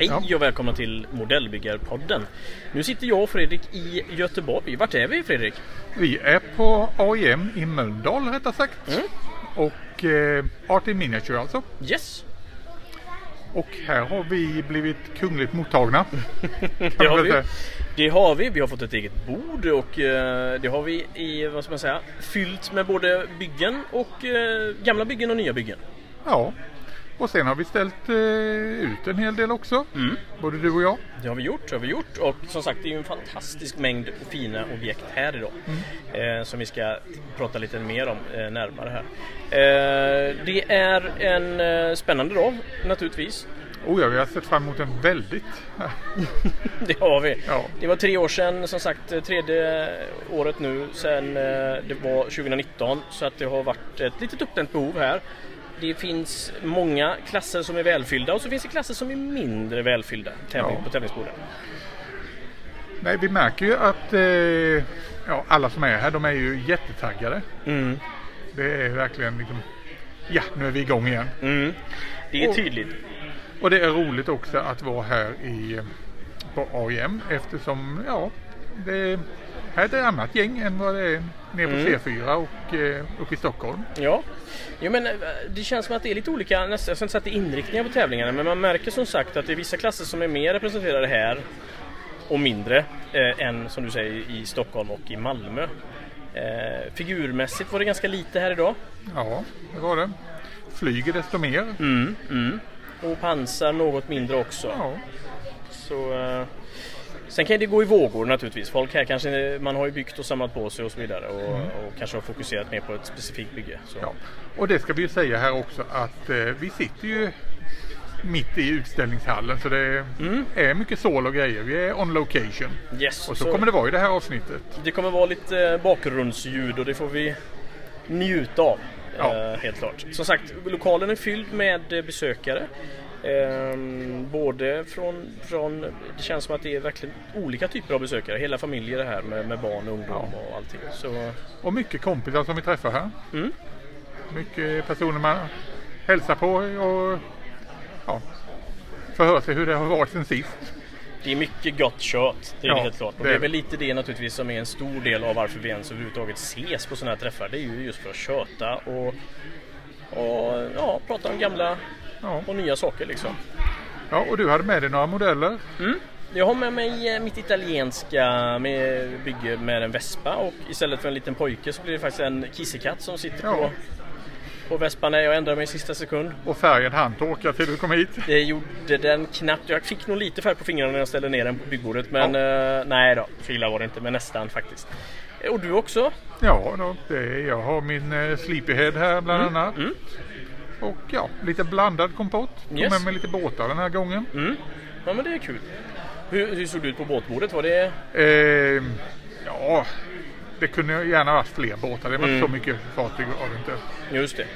Hej och välkomna till Modellbyggarpodden. Nu sitter jag och Fredrik i Göteborg. Vart är vi Fredrik? Vi är på AIM i Mölndal rättare sagt. Mm. Och eh, Art in Miniature alltså. Yes, Och här har vi blivit kungligt mottagna. det har vi. Det har vi. Vi har fått ett eget bord och eh, det har vi i, vad ska man säga, fyllt med både byggen och eh, gamla byggen och nya byggen. Ja. Och sen har vi ställt eh, ut en hel del också. Mm. Både du och jag. Det har vi gjort, det har vi gjort och som sagt det är ju en fantastisk mängd fina objekt här idag eh, som vi ska prata lite mer om eh, närmare här. Eh, det är en eh, spännande dag naturligtvis. Oh ja, vi har sett fram emot en väldigt... Det har vi. Ja. Det var tre år sedan, som sagt eh, tredje året nu sedan det var 2019 så att det har varit ett litet uppdämt behov här. Det finns många klasser som är välfyllda och så finns det klasser som är mindre välfyllda tävling, Ja. på tävlingsborden. Nej, vi märker ju att eh, ja, alla som är här, de är ju jättetaggade. Mm. Det är verkligen liksom... Ja, nu är vi igång igen. Mm. Det är Och- tydligt. Och det är roligt också att vara här i, på AIM eftersom ja, det här är ett annat gäng än vad det är nere på Mm. C4 och eh, uppe i Stockholm. Ja, jo, men eh, det känns som att det är lite olika, nästan, jag ska inte säga att det är inriktningar på tävlingarna, men man märker som sagt att det är vissa klasser som är mer representerade här och mindre eh, än som du säger i Stockholm och i Malmö. Eh, figurmässigt var det ganska lite här idag. Ja, det var det. Flyger desto mer. Mm, mm. Och pansar något mindre också. Ja, Så, eh, sen kan det gå i vågor naturligtvis. Folk här kanske, man har ju byggt och samlat på sig och så vidare och, och kanske har fokuserat mer på ett specifikt bygge. Så. ja. Och det ska vi ju säga här också att eh, vi sitter ju mitt i utställningshallen så det Mm. är mycket sål och grejer. Vi är on location. Yes, Och så kommer det vara i det här avsnittet. Det kommer vara lite eh, bakgrundsljud och det får vi njuta av. Ja. eh, Helt klart. Som sagt, lokalen är fylld med eh, besökare. Ehm, både från, från, det känns som att det är verkligen olika typer av besökare. Hela familjer är här med, med barn och ungdom Ja. och allting. Så, Och mycket kompisar som vi träffar här. mm. Mycket personer man hälsar på och ja, förhör sig hur det har varit sen sist. Det är mycket gott kött, det är Ja, det helt klart. Och det det är väl det. lite det naturligtvis som är en stor del av varför vi ens överhuvudtaget ses på sådana här träffar. Det är ju just för att köta och, och ja, prata om gamla Ja. och nya saker liksom. ja, och du hade med dig några modeller. Jag har med mig eh, mitt italienska med bygge med en vespa och istället för en liten pojke så blir det faktiskt en kissekatt som sitter Ja. på, på vespan när jag ändrar mig i sista sekund. Och färgen hann torka till du kom hit. Det gjorde den knappt. Jag fick nog lite färg på fingrarna när jag ställde ner den på byggbordet men eh, nej då, så illa var det inte men nästan faktiskt. Eh, Och du också? Ja, då, det, jag har min eh, Sleepyhead här bland annat. mm. Och ja, lite blandad kompott. Tog Yes. med mig lite båtar den här gången. Mm. Ja men det är kul. Hur, hur såg det ut på båtbordet? Var det... Eh, ja, det kunde gärna varit fler båtar. Det var Mm. så mycket fartyg var det inte. Just det.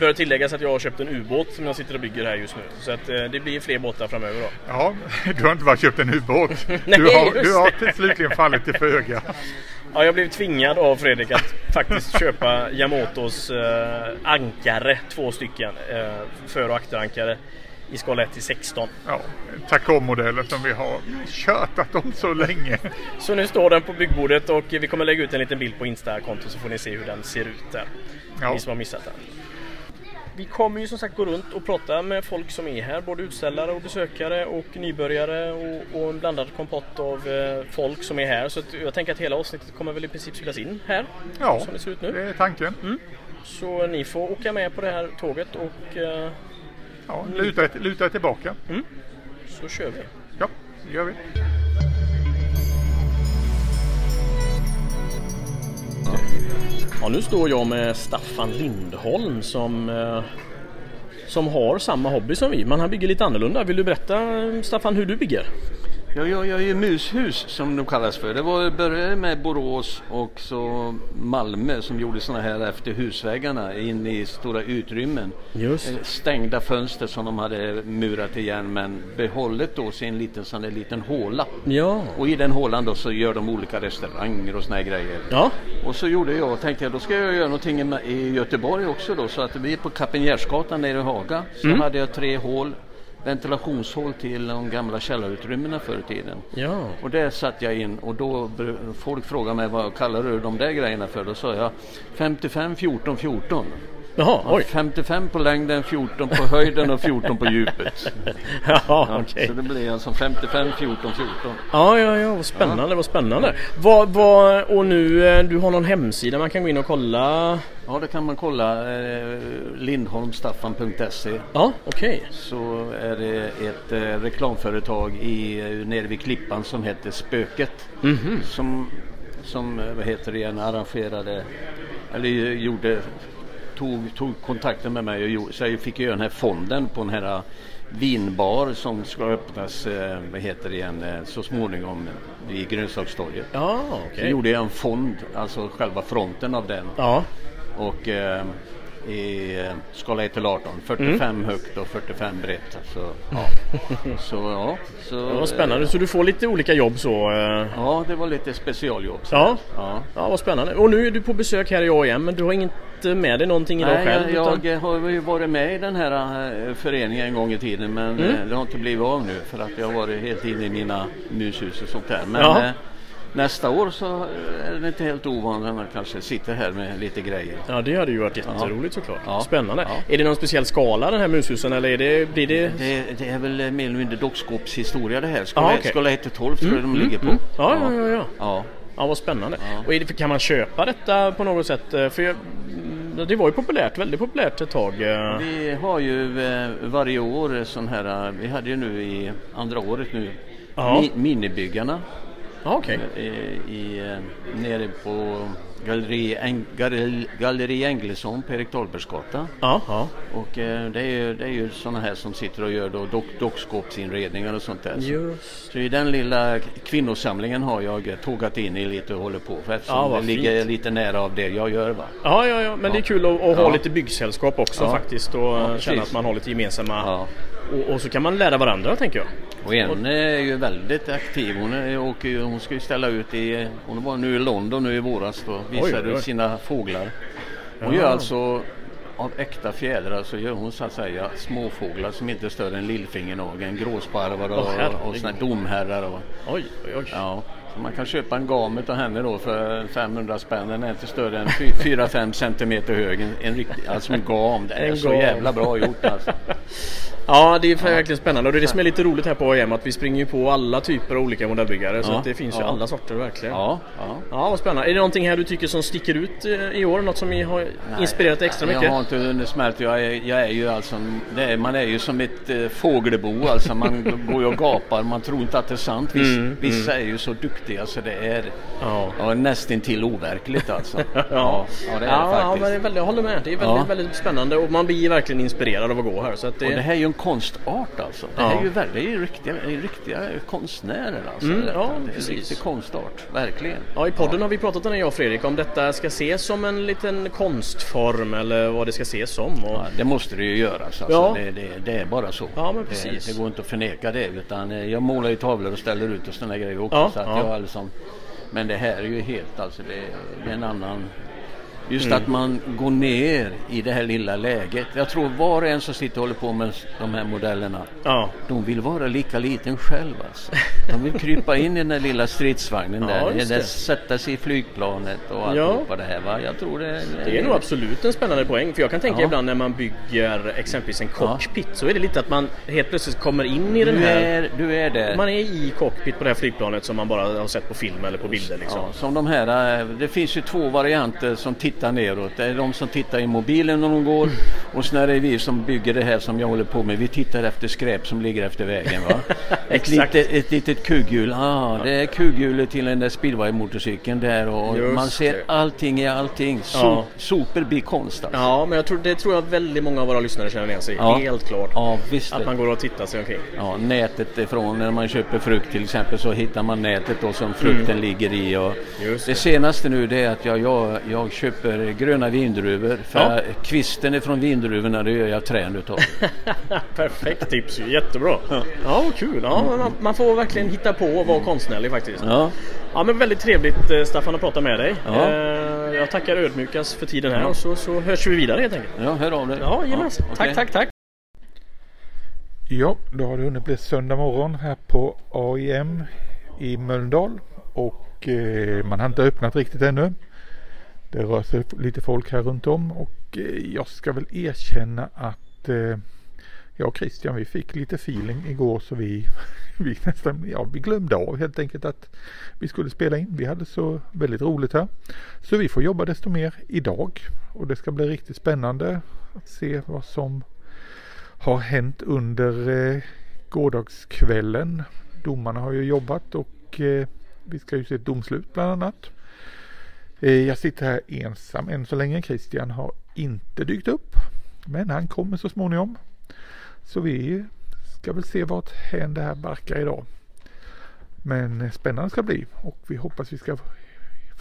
Bör tilläggas att jag har köpt en ubåt som jag sitter och bygger här just nu. Så att eh, det blir fler båtar framöver då. Ja, du har inte bara köpt en ubåt. Nej, Du har, du har slutligen fallit till föga. Ja, jag blev tvingad av Fredrik att faktiskt köpa Yamatos eh, ankare, två stycken, eh, för och akterankare i skala 1 till 16. Ja, Tacom-modellen som vi har tjötat om så länge. Så nu står den på byggbordet och vi kommer lägga ut en liten bild på Insta-kontot så får ni se hur den ser ut där. Ja. Ni som har missat den. Vi kommer ju som sagt gå runt och prata med folk som är här, både utställare och besökare och nybörjare och, och en blandad kompott av eh, folk som är här. Så jag tänker att hela avsnittet kommer väl i princip spelas in här, Ja, som det ser ut nu. det är tanken. Så ni får åka med på det här tåget och eh, Ja, luta, luta er tillbaka. så kör vi. Ja, det gör vi. Ja, nu står jag med Staffan Lindholm som, eh, som har samma hobby som vi, men han bygger lite annorlunda. Vill du berätta Staffan hur du bygger? Jag gör, jag gör mushus som de kallas för. Det var, började med Borås och så Malmö som gjorde sådana här efter husväggarna in i stora utrymmen. Just. Eh, Stängda fönster som de hade murat igen men behållit då sin liten sån liten håla. Ja. Och i den hålan då så gör de olika restauranger och såna här grejer. Ja. Och så gjorde jag, tänkte jag då ska jag göra någonting i- Göteborg också då. Så att vi är på Kapinjärsgatan nere i Haga. Så Mm. hade jag tre hål, ventilationshål till de gamla källarutrymmena förr i tiden. Ja. Och där satt jag in och då folk frågade mig vad kallar du de där grejerna för? Då sa jag 55, 14, 14. Jaha, oj. 55 på längden, 14 på höjden och 14 på djupet. Ja, Ja, okej. Så det blir alltså 55, 14, 14. Ja, ja, ja, vad spännande, vad spännande. Vad, vad, och nu, eh, du har någon hemsida man kan gå in och kolla? Ja, det kan man kolla. Eh, Lindholmstaffan.se Ja, okej. så är det ett eh, reklamföretag i, eh, nere vid Klippan som heter Spöket. Som, som eh, vad heter det igen, arrangerade, eller gjorde, tog, tog kontakten med mig och så jag fick göra den här fonden på den här eh, vinbar som ska öppnas, eh, vad heter det igen, eh, så småningom vid Grönsakstorget. Ja, Så okej. gjorde jag en fond, alltså själva fronten av den. Ja, Och eh, i eh, skala 1 till 18, 45 högt och 45 brett. Så ja, så, ja, så, det var spännande. Så du får lite olika jobb så? eh. Ja, det var lite specialjobb. så. Ja. ja. Ja, vad spännande. Och nu är du på besök här i AIM, men du har inte med dig någonting idag Nej, själv? jag, utan- jag har ju varit med i den här eh, föreningen en gång i tiden men Mm. eh, det har inte blivit av nu för att jag har varit helt inne i mina mushus och sånt där. Men Jaha. Nästa år så är det inte helt ovanligt att man kanske sitter här med lite grejer. Ja, det hade ju varit jätteroligt såklart. Ja. Spännande. Ja. Är det någon speciell skala den här mushusen eller är det, blir det... Det, det är väl mer eller mindre dockskåpshistoria det här. Skala, okej. Mm, skala 1 till 12 tror jag de ligger på. Ja, ja, ja, ja. ja. Ja, vad spännande. Och det, kan man köpa detta på något sätt? Eh, För jag, mm, det var ju populärt, väldigt populärt ett tag. eh. Vi har ju eh, varje år sån här, vi hade ju nu i andra året nu, Ja. mi, minibyggarna Ja, okej. i, i, eh, nere på Galleri, Eng, Galleri, Galleri Englesson på Erik Dahlbergsgata. Ja, ja. Och eh, det är ju, det är ju sådana här som sitter och gör då dock, dockskåpsinredningar och sånt där. Just. så i den lilla kvinnosamlingen har jag eh, tågat in i lite och håller på för eftersom Ja, det ligger fint. lite nära av det jag gör va. Ja, ja, ja, men det är kul att, att ha Ja. lite byggsällskap också Ja. faktiskt och Ja, känna att man har lite gemensamma... Och, och så kan man lära varandra tänker jag. Och en är ju väldigt aktiv. Hon, är, ju- hon ska ju ställa ut i, hon var nu i London nu i våras då, visade Oj, sina fåglar. Hon Ja. gör alltså av äkta fjädrar så gör hon så att säga småfåglar som inte är större än lillfingernageln. Gråsparvar och, herregud. och här domherrar. Och, Oj, oj, oj. ja. Så man kan köpa en gamet av henne då för 500 spänn. Den är inte större än 4-5 centimeter hög. En, en riktig, alltså en gam. Det är En så gam. jävla bra gjort alltså. Ja, det är verkligen spännande och det är det som är lite roligt här på AIM att vi springer ju på alla typer av olika modellbyggare så Ja, att det finns ju ja. alla sorter verkligen. Ja, ja. Ja, vad spännande. Är det någonting här du tycker som sticker ut eh, i år? Något som har inspirerat dig extra mycket? Jag har inte undersmält. Jag är, jag är ju alltså, är, man är ju som ett eh, fågelbo alltså. Man går ju och gapar. Man tror inte att det är sant. Viss, Mm, vissa är ju så duktiga så det är Ja. ja, nästintill overkligt alltså. Ja, ja, ja det är ja, det ja, men faktiskt. det är väldigt, jag håller med. Det är väldigt, Ja. väldigt spännande och man blir verkligen inspirerad av att gå här. Så att det, Och det här är ju en konstart alltså. Det här är ju, väl- det är ju riktiga, det riktiga konstnärer alltså. Mm, ja, det är en precis. riktig konstart, verkligen. Ja, i podden har vi pratat om det jag och Fredrik om detta ska ses som en liten konstform eller vad det ska ses som. Och, Ja, det måste det ju göras. Alltså. Ja. Det, det, det är bara så. Ja, men det, precis. det går inte att förneka det. Utan eh, jag målar ju tavlor och ställer ut och sådana grejer också. Ja, så att ja. jag liksom, men det här är ju helt, alltså det, det är en annan... Just Mm. att man går ner i det här lilla läget. Jag tror var och en som sitter och håller på med de här modellerna. ja. De vill vara lika liten själv alltså. De vill krypa in i den där lilla stridsvagnen Ja, där. sätta sig i flygplanet och Ja. alltihopa det här va. Jag tror det, Det är nog absolut en spännande poäng. För jag kan tänka Ja. ibland när man bygger exempelvis en cockpit så är det lite att man helt plötsligt kommer in i den Du här... är, du är där. Man är i cockpit på det här flygplanet som man bara har sett på film eller på bilder liksom. Ja, som de här, eh, det finns ju två varianter som tittar neråt. Det är de som tittar i mobilen när de går och sen är det vi som bygger det här som jag håller på med. Vi tittar efter skräp som ligger efter vägen. Va? ett, litet, ett litet kugghjul. Ah, det är kugghjulet till den där speedway-motorcykeln där och Just man ser det. allting i allting. So, Ja. Sopor blir konst alltså. Ja, men jag tror, det tror jag väldigt många av våra lyssnare känner igen sig. Ja. Helt klart. Ja, visst. Att man går och tittar sig omkring. Ja, nätet ifrån när man köper frukt till exempel så hittar man nätet då som frukten ligger i. Och Mm. Det det. senaste nu det är att jag, jag, jag köper gröna vindruvor för Ja. kvisten ifrån vindruvorna det gör jag trän utav. Perfekt tips jättebra. Ja, vad kul. Ja, man, man får verkligen hitta på och vara konstnärlig faktiskt. Ja, Ja, men väldigt trevligt eh, Staffan att prata med dig. Ja. Eh, Jag tackar ödmjukast för tiden här och så, så hörs vi vidare helt enkelt. ja hör av dig. Ja, jajamensan. okej. Tack, tack, tack. Ja, då har det hunnit bli söndag morgon här på AIM i Mölndal och eh, man har inte öppnat riktigt ännu. Det rör sig lite folk här runt om och eh, jag ska väl erkänna att eh, jag och Christian vi fick lite feeling igår så vi, vi nästan, ja vi glömde av helt enkelt att vi skulle spela in. Vi hade så väldigt roligt här. Så vi får jobba desto mer idag och det ska bli riktigt spännande att se vad som har hänt under eh, gårdagskvällen. Domarna har ju jobbat och eh, vi ska ju se ett domslut bland annat. Eh, jag sitter här ensam än så länge. Christian har inte dykt upp. Men han kommer så småningom. Så vi ska väl se vart hän det här barkar idag. Men eh, spännande ska det bli och vi hoppas vi ska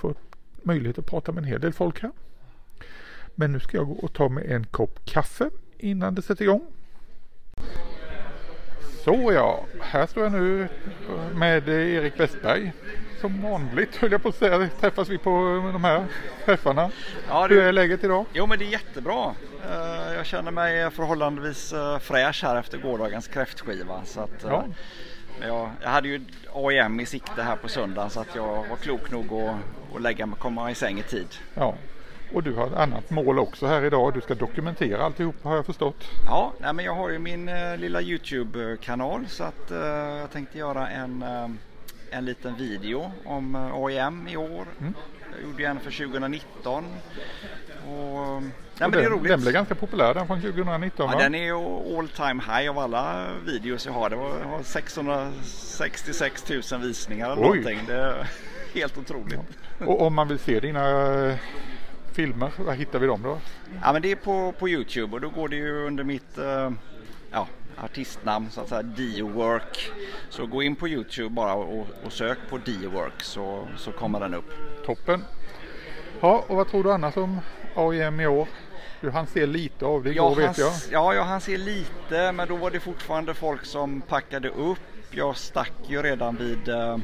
få möjlighet att prata med en hel del folk här. Men nu ska jag gå och ta mig en kopp kaffe innan det sätter igång. Så ja, här står jag nu med eh, Erik Westberg. Som vanligt höll jag på att säga, träffas vi på de här träffarna. Ja, Hur det, är läget idag? jo men det är jättebra. Eh, Jag känner mig förhållandevis eh, fräsch här efter gårdagens kräftskiva. Så att, eh, Ja. jag, jag hade ju AIM i sikte här på söndagen så att jag var klok nog att, att lägga mig, komma i säng i tid. Ja. Och du har ett annat mål också här idag. Du ska dokumentera alltihop har jag förstått. Ja, nej, men jag har ju min eh, lilla Youtube-kanal så att eh, jag tänkte göra en, eh, en liten video om eh, AIM i år. Mm. Jag gjorde en för 2019. Och, nej, men Och det är den, roligt. den blev ganska populär den från 2019 Ja, va? den är all time high av alla videos jag har. Det var, jag har 666 000 visningar eller Oj. någonting. Det är helt otroligt. Ja. Och om man vill se dina eh, filmer, var hittar vi dem då? men det är på, på Youtube och då går det ju under mitt eh, ja, artistnamn så att säga Dio-work. Så gå in på Youtube bara och, och sök på Dio-work så, så kommer den upp. Toppen! Ja, och vad tror du annars om AIM i år? Du han ser lite av det igår han, vet jag. Ja, ja, han ser lite men då var det fortfarande folk som packade upp. Jag stack ju redan vid eh,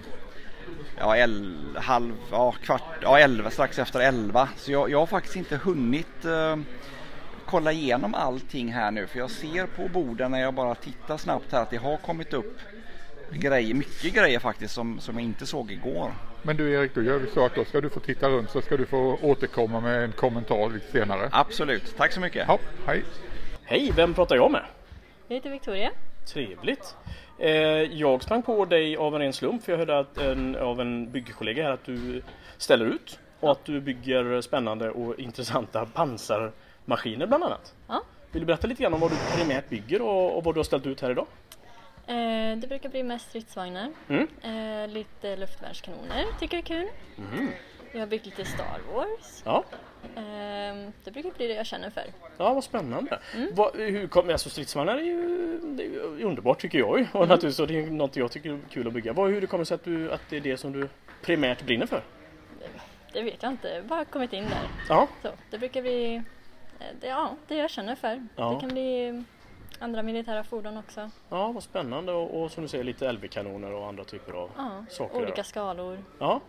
ja, el, halv, ja, kvart, ja, elva, strax efter elva. Så jag, jag har faktiskt inte hunnit eh, kolla igenom allting här nu för jag ser på borden när jag bara tittar snabbt här att det har kommit upp grejer, mycket grejer faktiskt som, som jag inte såg igår. Men du Erik, då gör vi så att då ska du få titta runt så ska du få återkomma med en kommentar lite senare. Absolut, tack så mycket. Ja, hej! Hej, vem pratar jag med? Jag heter Victoria. Trevligt. Eh, jag sprang på dig av en ren slump för jag hörde att en, av en byggkollega här att du ställer ut och att du bygger spännande och intressanta pansarmaskiner bland annat. Ja. Vill du berätta lite grann om vad du primärt bygger och, och vad du har ställt ut här idag? Eh, det brukar bli mest stridsvagnar. Mm. Eh, lite luftvärnskanoner, tycker jag är kul. Mhm. Jag har byggt lite Star Wars. Ja, Eh, det brukar bli det jag känner för. ja vad spännande. Vad, hur kom, alltså stridsvagnar är ju, det är ju underbart tycker jag. Och naturligtvis så det är något jag tycker är kul att bygga. Vad, hur det kommer sig att, du, att det är det som du primärt brinner för? Det vet jag inte, bara kommit in där. Ja, Så, det brukar bli det, ja, det jag känner för. Ja. Det kan bli andra militära fordon också. ja vad spännande och, och som du säger lite LV-kanoner och andra typer av Ja, saker. olika ja. skalor. Ja.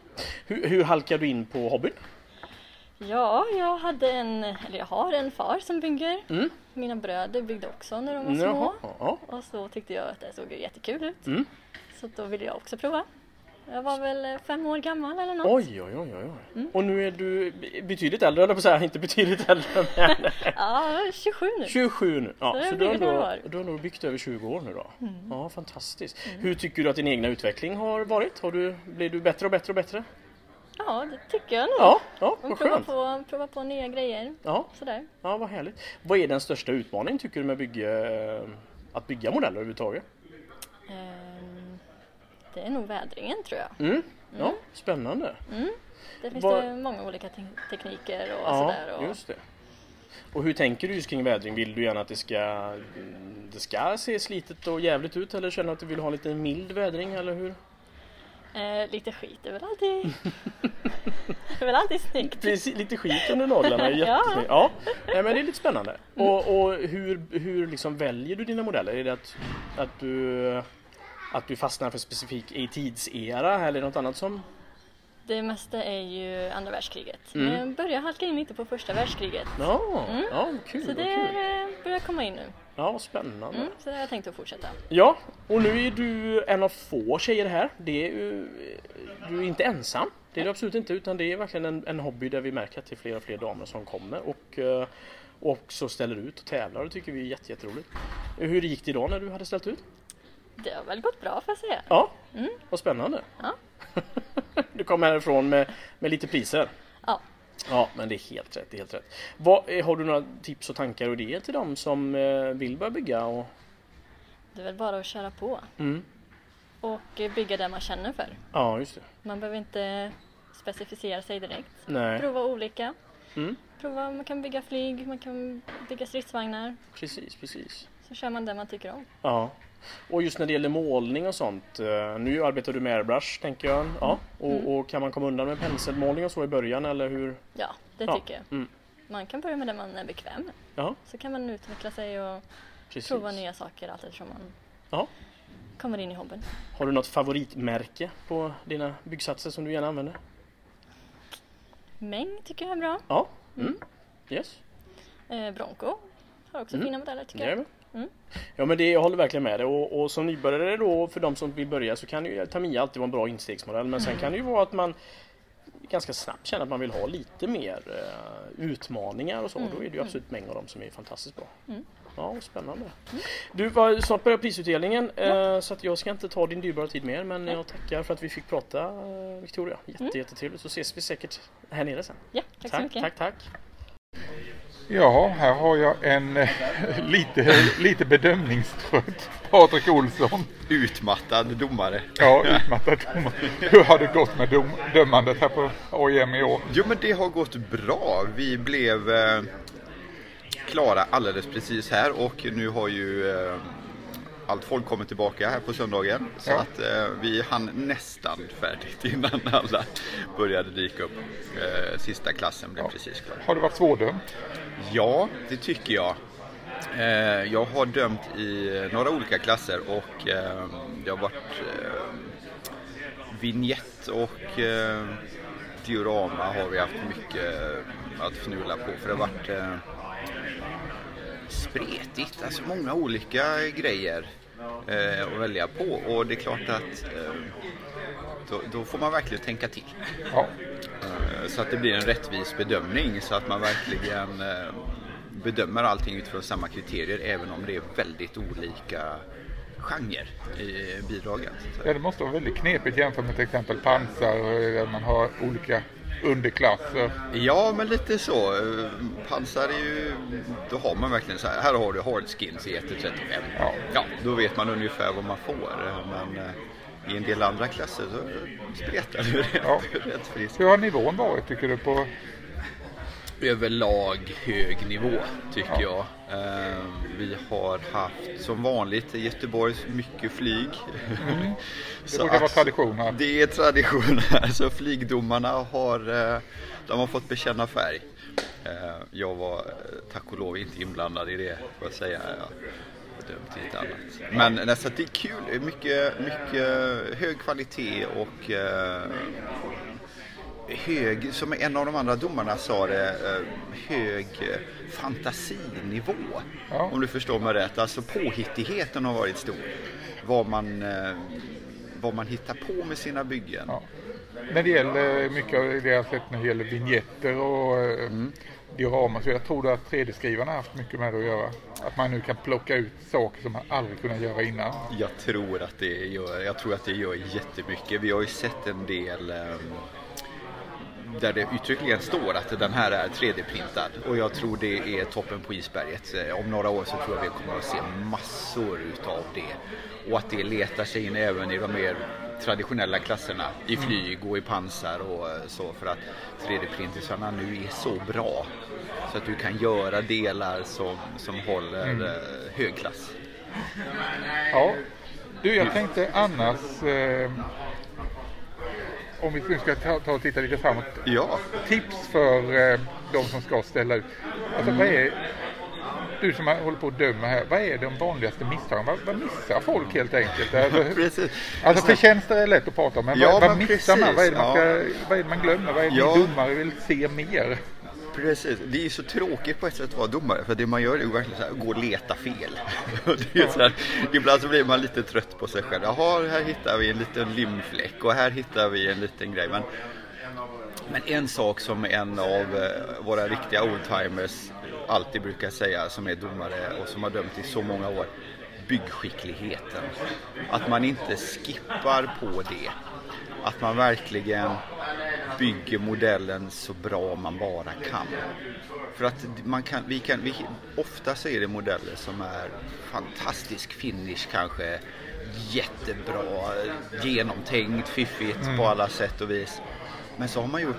Hur, hur halkar du in på hobbyn? Ja, jag hade en, eller jag har en far som bygger. Mm. Mina bröder byggde också när de var små. Jaha, ja. Och så tyckte jag att det såg jättekul ut. Mm. Så då ville jag också prova. Jag var väl eh, fem år gammal eller något. Oj, oj, oj, oj. oj. Och nu är du betydligt äldre, eller på att säga, inte betydligt äldre, men Ja, 27 nu. 27 nu. Ja, Så så du har. Mm. du har nog byggt över 20 år nu då. Ja, fantastiskt. Hur tycker du att din egna utveckling har varit? Har du, blir du bättre och bättre och bättre? Ja, det tycker jag nog. Ja, ja Och vad prova skönt. på, prova på nya grejer. Ja, Sådär. ja, vad härligt. Vad är den största utmaningen tycker du med bygge, att bygga modeller överhuvudtaget? Det är nog vädringen tror jag. Mm. Ja, spännande. Det finns Vad- det många olika te- tekniker och Ja, sådär. Och, just det. Och hur tänker du just kring vädring? Vill du gärna att det ska, mm, det ska se slitet och jävligt ut eller känner du att du vill ha lite mild vädring eller hur? eh, lite skit är väl alltid, är väl alltid snyggt. Precis, lite skit under naglarna är jättesnyggt. Ja, nej, men det är lite spännande. Och, och hur, hur liksom väljer du dina modeller? Är det att, att, du, att du fastnar för specifik i tidsera eller något annat som? Det mesta är ju andra världskriget. Mm. Men jag börjar halka in lite på första världskriget. Ja, ja kul. Så det kul. börjar komma in nu. Ja, vad spännande. Mm, så det har jag tänkt att fortsätta. Ja, och nu är du en av få tjejer här. Det är du är inte ensam. Det är du absolut inte utan det är verkligen en, en hobby där vi märker att det är fler och fler damer som kommer och och också ställer ut och tävlar. Det tycker vi är jätte, jätteroligt. Hur gick det idag när du hade ställt ut? Det har väl gått bra får jag säga. Ja, vad spännande. Ja. du kom härifrån med, med lite priser. Ja. Ja, men det är helt rätt. Det är helt rätt. Vad, eh, har du några tips och tankar och idéer till dem som eh, vill börja bygga? Och, Det är väl bara att köra på mm. och eh, bygga det man känner för. Ja, just det. Man behöver inte specificera sig direkt. Nej, Prova olika. Mm. Prova, man kan bygga flyg, man kan bygga stridsvagnar. precis, precis. Så kör man det man tycker om. Ja. Och just när det gäller målning och sånt. eh, Nu arbetar du med airbrush tänker jag. Ja. Och, och kan man komma undan med penselmålning och så i början eller hur? Ja, det Ja. tycker jag. Mm. Man kan börja med det man är bekväm med. Ja, Så kan man utveckla sig och precis. prova nya saker allt eftersom man Ja. kommer in i hobbyn. Har du något favoritmärke på dina byggsatser som du gärna använder? Mäng tycker jag är bra. Ja. Mm. Yes. Eh, Bronco har också Mm. fina modeller tycker jag. Mm. Ja men det, jag håller verkligen med dig och, och som nybörjare då för de som vill börja så kan ju Tamiya alltid vara en bra instegsmodell men Mm. sen kan det ju vara att man ganska snabbt känner att man vill ha lite mer eh, utmaningar och så. Då är det ju absolut mängd av dem som är fantastiskt bra. Mm. Ja, spännande. Du, var, snart börjar prisutdelningen eh, så att jag ska inte ta din dyrbara tid mer men jag tackar för att vi fick prata eh, Victoria. Jätte, Jättetrevligt så ses vi säkert här nere sen. Ja, tack, så mycket. tack, tack. Ja, här har jag en eh, lite, lite bedömningstrött Patrik Olsson. Utmattad domare. Ja, utmattad domare. Hur har det gått med dom, dömandet här på AIM i år? Jo men det har gått bra. Vi blev eh, klara alldeles precis här och nu har ju eh, allt folk kommit tillbaka här på söndagen. Så Ja. att eh, vi hann nästan färdigt innan alla började dyka upp. Eh, sista klassen blev Ja. precis klar. Har det varit svårdömt? Ja, det tycker jag. Eh, jag har dömt i några olika klasser och eh, det har varit eh, vignett och diorama har vi haft mycket att fnula på. För det har varit spretigt, alltså många olika grejer eh, att välja på och det är klart att eh, då, då får man verkligen tänka till. Ja. Eh, Så att det blir en rättvis bedömning så att man verkligen eh, bedömer allting utifrån samma kriterier även om det är väldigt olika genre i bidragen. ja, det måste vara väldigt knepigt jämfört med till exempel pansar där man har olika underklasser. Ja, men lite så. Pansar är ju, då har man verkligen så här, här har du hard skins i 1-35. Ja. Ja, då vet man ungefär vad man får. Men eh, i en del andra klasser så spretar det rätt, Ja. rätt friskt. Hur har nivån varit tycker du på överlag hög nivå tycker jag. Eh, Vi har haft som vanligt i Göteborg mycket flyg. Det brukar vara tradition här. Det är tradition här. Så flygdomarna har, eh, de har fått bekänna färg. Eh, Jag var eh, tack och lov inte inblandad i det får jag säga. Jag. Men nästan det är kul. Mycket, mycket hög kvalitet och eh, hög, som en av de andra domarna sa det, eh, hög eh, fantasinivå. Ja. Om du förstår mig rätt. Alltså påhittigheten har varit stor. Vad man, eh, vad man hittar på med sina byggen. Ja. När det gäller mycket av det jag sett när det gäller vignetter och eh, diorama så jag tror att 3D-skrivarna har haft mycket med det att göra. Att man nu kan plocka ut saker som man aldrig kunnat göra innan. Jag tror att det gör, jag tror att det gör jättemycket. Vi har ju sett en del ehm, där det uttryckligen står att den här är 3D-printad och jag tror det är toppen på isberget. Eh, Om några år så tror jag vi kommer att se massor utav det och att det letar sig in även i de mer traditionella klasserna i flyg och i pansar och eh, så för att 3D-printersarna nu är så bra så att du kan göra delar som, som håller eh, hög klass. Ja. Du, jag tänkte annars eh, om vi nu ska ta, ta och titta lite framåt. Ja, Tips för eh, de som ska ställa ut. Alltså vad är, du som håller på att döma här, vad är de vanligaste misstagen? Vad, vad missar folk helt enkelt? Alltså, precis. alltså förtjänster är lätt att prata om, men Ja, vad, vad missar man? Vad är, det man ja. ska, vad är det man glömmer? Vad är det Ja. ni domare vill se mer? Precis, det är ju så tråkigt på ett sätt att vara domare för det man gör är ju verkligen så här, gå och leta fel. det är så här, ibland så blir man lite trött på sig själv. Jaha, här hittar vi en liten limfläck och här hittar vi en liten grej. Men, men en sak som en av eh, våra riktiga oldtimers alltid brukar säga som är domare och som har dömt i så många år. Byggskickligheten. Att man inte skippar på det. Att man verkligen bygger modellen så bra man bara kan. För att man kan, vi kan, vi, ofta så är det modeller som är fantastisk finish kanske, jättebra, genomtänkt, fiffigt på alla sätt och vis. Men så har man gjort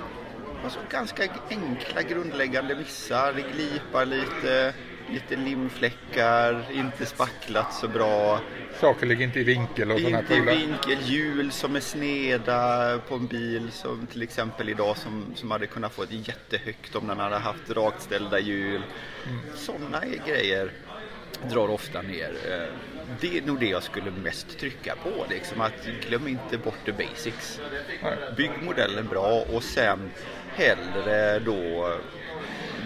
alltså, ganska enkla grundläggande missar, det glipar lite, lite limfläckar, inte spacklat så bra. Saker ligger inte i vinkel och sådana Inte i vinkel, hjul som är sneda på en bil som till exempel idag som, som hade kunnat få ett jättehögt om den hade haft rakt ställda hjul. Sådana grejer drar ofta ner. Eh, Det är nog det jag skulle mest trycka på, liksom att glöm inte bort the basics. Bygg modellen bra och sen hellre då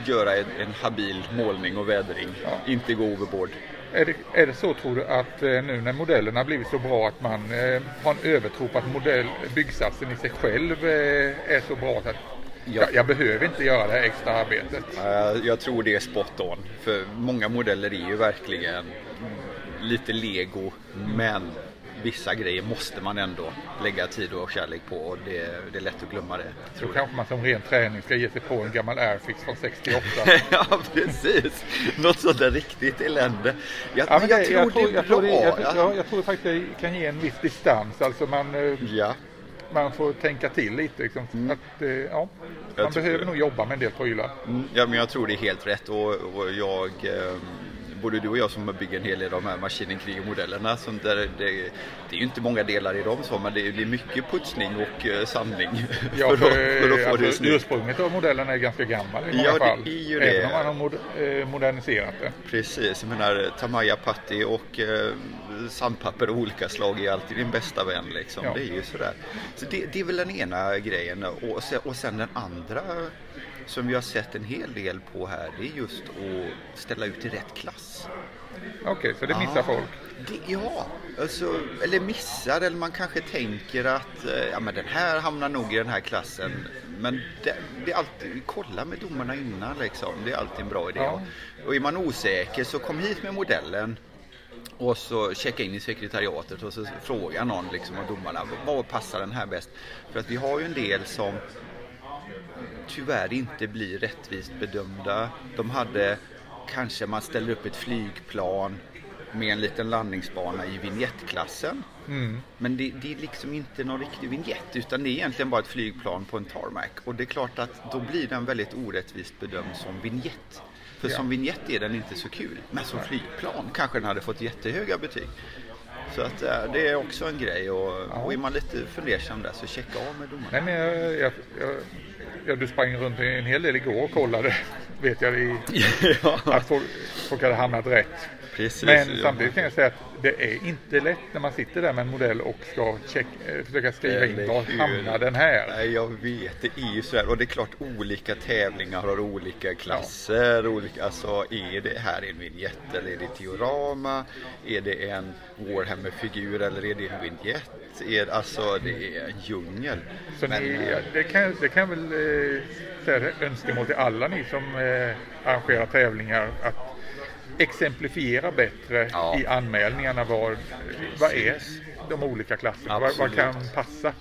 göra en, en habil målning och vädring, inte gå overboard. Är det, är det så tror du att eh, nu när modellerna har blivit så bra att man eh, har en övertro på att modell, byggsatsen i sig själv eh, är så bra att Ja. jag, jag behöver inte göra det här extra arbetet? Eh, Jag tror det är spot on. För många modeller är ju verkligen lite lego. Men vissa grejer måste man ändå lägga tid och kärlek på och det, det är lätt att glömma det. Då kanske man som ren träning ska ge sig på en gammal Airfix från 68. ja precis, något sånt där riktigt elände. Jag, Ja, men jag, det- tror jag, tror det, bra. jag, ja. jag, jag tror faktiskt det kan ge en viss distans. Alltså man, eh, Ja, man får tänka till lite. Liksom, att, eh, ja, man behöver det. nog jobba med en del prylar. Mm, ja, men jag tror det är helt rätt och, och jag ehm, Både du och jag som bygger en hel del av de här Maskinen Krig-modellerna sånt där, det, det är ju inte många delar i dem så men det det är mycket putsning och uh, sandning Ja, för, för, att, för att få det alltså, snyggt. ursprunget av modellen är ganska gammal i många Ja, det fall. är ju Även det. om man har mod, eh, moderniserat det. Precis, jag menar Tamaya Patti och eh, sandpapper av olika slag är alltid din bästa vän liksom. Ja. Det är ju sådär. Så det, det är väl den ena grejen och sen, och sen den andra som vi har sett en hel del på här det är just att ställa ut i rätt klass. Okej, så det missar Ja. folk. Det, ja, alltså, eller missar eller man kanske tänker att eh, ja, men den här hamnar nog i den här klassen. Men det, det är alltid, kolla med domarna innan liksom. Det är alltid en bra idé. Ja. Och är man osäker så kom hit med modellen och så checka in i sekretariatet och så fråga någon liksom av domarna vad passar den här bäst? För att vi har ju en del som tyvärr inte blir rättvist bedömda. De hade kanske man ställer upp ett flygplan med en liten landningsbana i vignettklassen. Men det, det är liksom inte någon riktig vignett utan det är egentligen bara ett flygplan på en tarmac. Och det är klart att då blir den väldigt orättvist bedömd som vignett. För Ja. som vignett är den inte så kul. Men som flygplan kanske den hade fått jättehöga betyg. Så att eh, det är också en grej och, och är man lite fundersam där så checka av med domarna. Nej, men jag, jag, jag, jag, du sprang runt en hel del igår och kollade, vet jag, i, ja, att folk, folk hade hamnat rätt. Precis. Men Ja. samtidigt kan jag säga att det är inte lätt när man sitter där med en modell och ska check, eh, försöka skriva in var hamnar den här. Nej, jag vet. Det är ju så här. Och det är klart olika tävlingar har olika klasser. Olika, alltså, är det här en vignett eller är det diorama? Är det en Warhammer-figur eller är det en vignett? Är, alltså, det är en djungel. Så Men, ni, eh, det kan, det kan väl eh, säga önskemål till alla ni som eh, arrangerar tävlingar att exemplifiera bättre Ja. i anmälningarna vad, vad är de olika klasserna, vad, vad kan passa.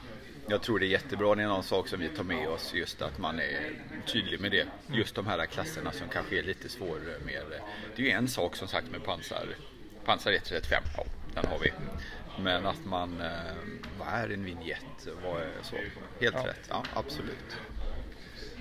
jag tror det är jättebra, det är någon sak som vi tar med oss just att man är tydlig med det. Just de här klasserna som kanske är lite svårare med. Det är ju en sak som sagt med pansar, pansar 135, ja den har vi. Men att man, eh, vad är en vignett? Vad är så? Helt Ja. rätt, ja absolut.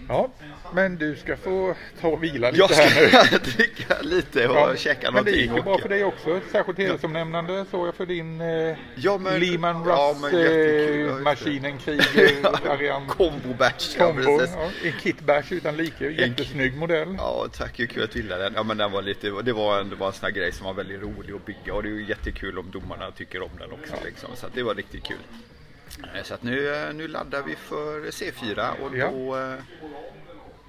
Ja, men du ska få ta och vila lite Jag här nu. ska dricka lite och Ja, käka men det någonting. gick ju bra för dig också. Särskilt hedersomnämnande såg jag för din eh, Ja, men- Lehman ja, Russ men ja, eh, det. Maskinen Krieger variant. Combo-batch, ja Combo, precis. ja, en kitbash utan like. Jättesnygg modell. Ja tack, hur kul att du gillade den. Ja men den var lite, det var en, det var en sån här grej som var väldigt rolig att bygga och det är ju jättekul om domarna tycker om den också liksom. Så det var riktigt kul. Eh, Så att nu, eh, nu laddar vi för C4 och Ja. då eh,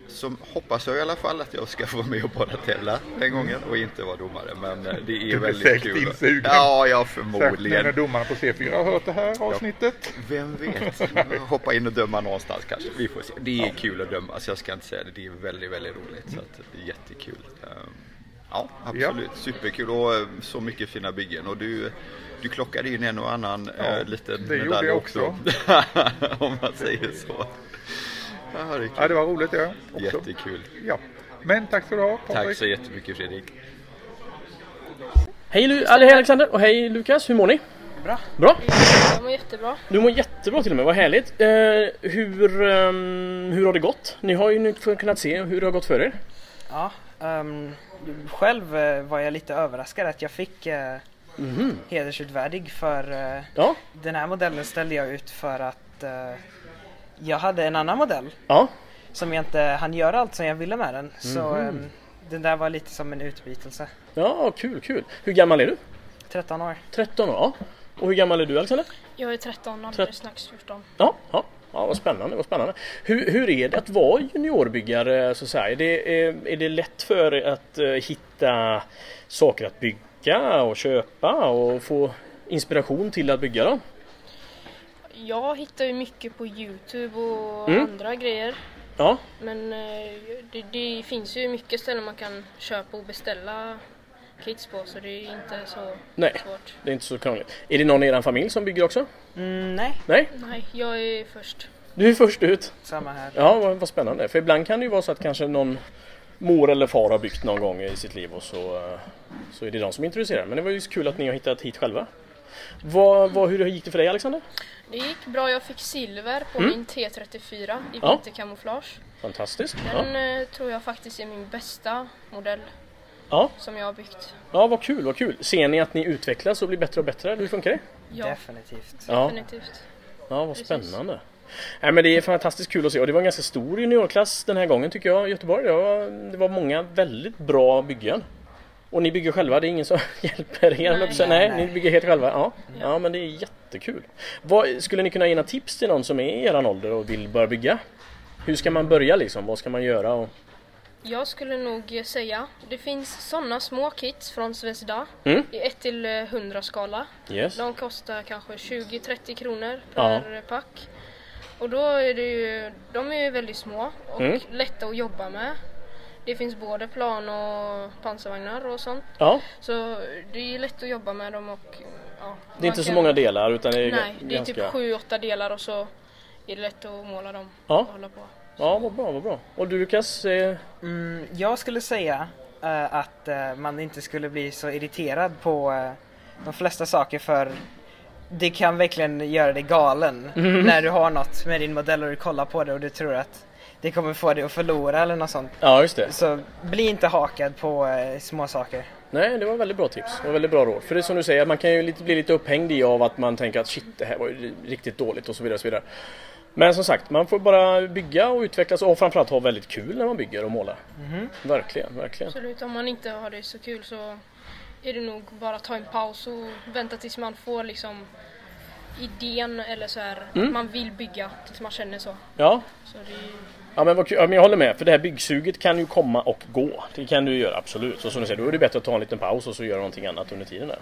så hoppas jag i alla fall att jag ska få vara med och bara tävla den gången och inte vara domare. Men det är blir väldigt säkert kul. insugen. Ja, ja Särskilt när förmodligen. domarna på C4 har hört det här avsnittet. Vem vet? Hoppa in och döma någonstans kanske. Vi får se. Det är kul att döma, så jag ska inte säga det. Det är väldigt, väldigt roligt. Så att det är jättekul. Ehm, Ja, absolut. Superkul och så mycket fina byggen. Och du, du klockade in en och annan Ja, eh, liten det gjorde medalj jag också. Om man säger så. Ja, det. Ja, det var roligt det också. Jättekul. Ja. Men tack ska du ha Tack så jättemycket Fredrik. Hej, hej Alexander och hej Lukas, hur mår ni? Bra. Bra? Jag mår jättebra. Du mår jättebra till och med, vad härligt. Eh, hur, ehm, hur har det gått? Ni har ju nu kunnat se hur det har gått för er. Ja, ehm, själv eh, var jag lite överraskad att jag fick uh, Mhm. hedersutvärdig för eh, Ja, den här modellen ställde jag ut för att eh, jag hade en annan modell ja, som jag inte hann göra allt som jag ville med den. Så Mhm. ehm, den där var lite som en utbytelse. ja, kul, kul. Hur gammal är du? 13 år. 13 år, ja. Och hur gammal är du Alexander? Jag är 13, alldeles strax 14. Ja, ja, ja vad spännande, vad spännande. Hur, hur är det att vara juniorbyggare så att säga? Är det, är, är det lätt för att eh, hitta saker att bygga och köpa och få inspiration till att bygga dem? Jag hittar ju mycket på Youtube och Mm. andra grejer. Ja, Men eh, det, det finns ju mycket ställen man kan köpa och beställa kits på så det är inte så Nej. svårt. det är inte så krångligt. Är det någon i er familj som bygger också? Mm, nej, Nej, Nej, jag är först. du är först ut. samma här. Ja, vad, vad spännande. För ibland kan det ju vara så att kanske någon mor eller far har byggt någon gång i sitt liv och så, eh, så är det de som introducerar. Men det var ju kul att ni har hittat hit själva. Vad, vad, hur gick det för dig Alexander? Det gick bra, jag fick silver på Mm. min T34 i Ja. vinterkamouflage. Fantastiskt. Ja, Den eh, tror jag faktiskt är min bästa modell ja. som jag har byggt. ja vad kul, vad kul. Ser ni att ni utvecklas och blir bättre och bättre? Hur funkar det? Ja, Definitivt. Ja, definitivt. ja vad Precis. spännande. Nej, men det är fantastiskt kul att se och det var en ganska stor juniorklass den här gången tycker jag i Göteborg. Det var, det var många väldigt bra byggen. Och ni bygger själva, det är ingen som hjälper er? Nej. Nej, Nej, ni bygger helt själva? Ja. Ja. ja, men det är jättekul. Vad, skulle ni kunna ge några tips till någon som är i eran ålder och vill börja bygga? Hur ska man börja liksom? Vad ska man göra? Och... Jag skulle nog säga, det finns sådana små kits från Svezda Mm. i 1 till 100 skala. Yes. De kostar kanske 20-30 kronor Ja. per pack. Och då är det ju, de är ju väldigt små och Mm. lätta att jobba med. Det finns både plan och pansarvagnar och sånt. Ja, Så det är lätt att jobba med dem och ja, det är inte man så kan- många delar utan det är Nej, det är ganska... typ 7-8 delar och så är det lätt att måla dem Ja. och hålla på. Ja, vad bra, vad bra. Och du Lukas? Eh... Mm, jag skulle säga eh, att eh, man inte skulle bli så irriterad på eh, de flesta saker för det kan verkligen göra dig galen när du har något med din modell och du kollar på det och du tror att det kommer få dig att förlora eller något sånt. Ja, just det. Så bli inte hakad på eh, små saker. Nej, det var väldigt bra tips. Var väldigt bra råd. För det är som du säger, man kan ju lite, bli lite upphängd i av att man tänker att shit, det här var ju riktigt dåligt och så vidare. Och så vidare. Men som sagt, man får bara bygga och utvecklas och framförallt ha väldigt kul när man bygger och målar. Verkligen, verkligen. Absolut, om man inte har det så kul så är det nog bara att ta en paus och vänta tills man får liksom idén eller så här Mm. att man vill bygga tills man känner så. Ja, så det Ja men ja, men jag håller med för det här byggsuget kan ju komma och gå. Det kan du göra absolut. Så som du säger, då är det bättre att ta en liten paus och så göra någonting annat under tiden där.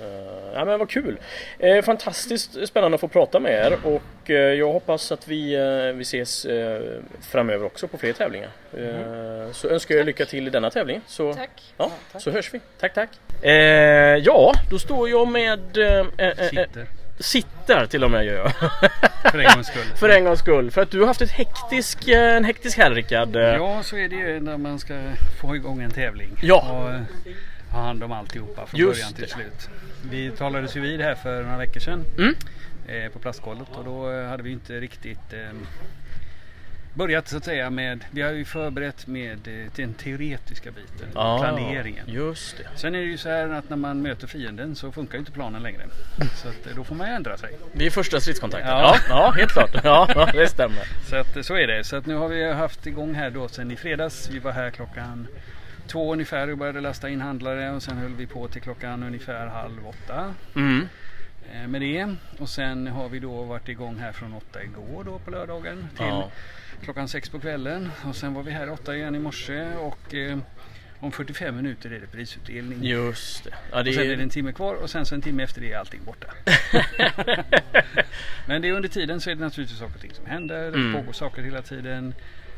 Eh, ja men vad kul! Uh, fantastiskt spännande att få prata med er och eh, jag hoppas att vi, eh, vi ses eh, framöver också på fler tävlingar. Eh, Så önskar jag lycka till i denna tävling. Så, tack. Ja, så hörs vi. Tack tack! Eh, ja, då står jag med... eh, eh, Sitter. Till och med gör jag. För en gångs skull. För en gångs skull. För att du har haft ett hektisk, eh, en hektisk helg Rickard. Ja, så är det ju när man ska få igång en tävling. Ja. Och eh, ha hand om alltihopa från Just början till det. slut. Vi talades ju vid här för några veckor sedan Mm. eh, på plastgolvet och då hade vi inte riktigt börjat så att säga med, vi har ju förberett med eh, den teoretiska biten, Ja, planeringen. Just det. Sen är det ju så här att när man möter fienden så funkar ju inte planen längre. Så att, eh, då får man ju ändra sig. Det är första stridskontakten. Ja, Ja. ja, helt klart. Ja, det stämmer. Så att så är det. Så att nu har vi haft igång här då sen i fredags. Vi var här klockan två ungefär och började lasta in handlare och sen höll vi på till klockan ungefär halv åtta Mm. Eh, med det. Och sen har vi då varit igång här från åtta igår då på lördagen till Ja. klockan sex på kvällen. Och sen var vi här åtta igen i morse och eh, om 45 minuter är det prisutdelning. Just det. Ja, det Och sen är det en timme kvar och sen så en timme efter det är allting borta. Men det är under tiden så är det naturligtvis saker och ting som händer. Det Mm. pågår saker hela tiden.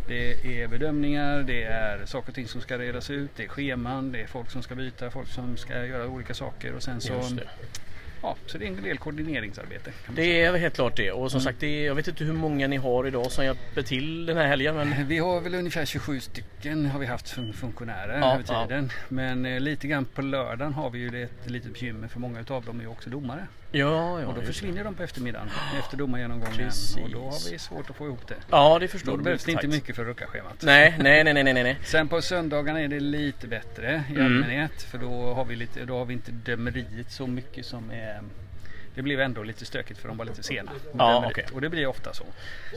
Det är bedömningar, det är saker och ting som ska redas ut, det är scheman, det är folk som ska byta, folk som ska göra olika saker och sen så, det. Ja, så det är en del koordineringsarbete. Det är helt klart det. Och som sagt, det är, jag vet inte hur många ni har idag som hjälper till den här helgen. Men. Vi har väl ungefär 27 stycken har vi haft som funktionärer Ja, över tiden. Men eh, lite grann på lördagen har vi ju ett litet bekymmer för många utav dem är ju också domare. Ja, ja. Och då just det. försvinner de på eftermiddagen efter domargenomgången. Precis. Och då har vi svårt att få ihop det. Ja, det förstår Då behövs det inte mycket för att rucka schemat. Nej, nej, nej, nej, nej, nej. Sen på söndagarna är det lite bättre i Mm. allmänhet. För då har, vi lite, då har vi inte dömeriet så mycket som är det blev ändå lite stökigt för de var lite sena. Ja, okej. Och det blir ofta så.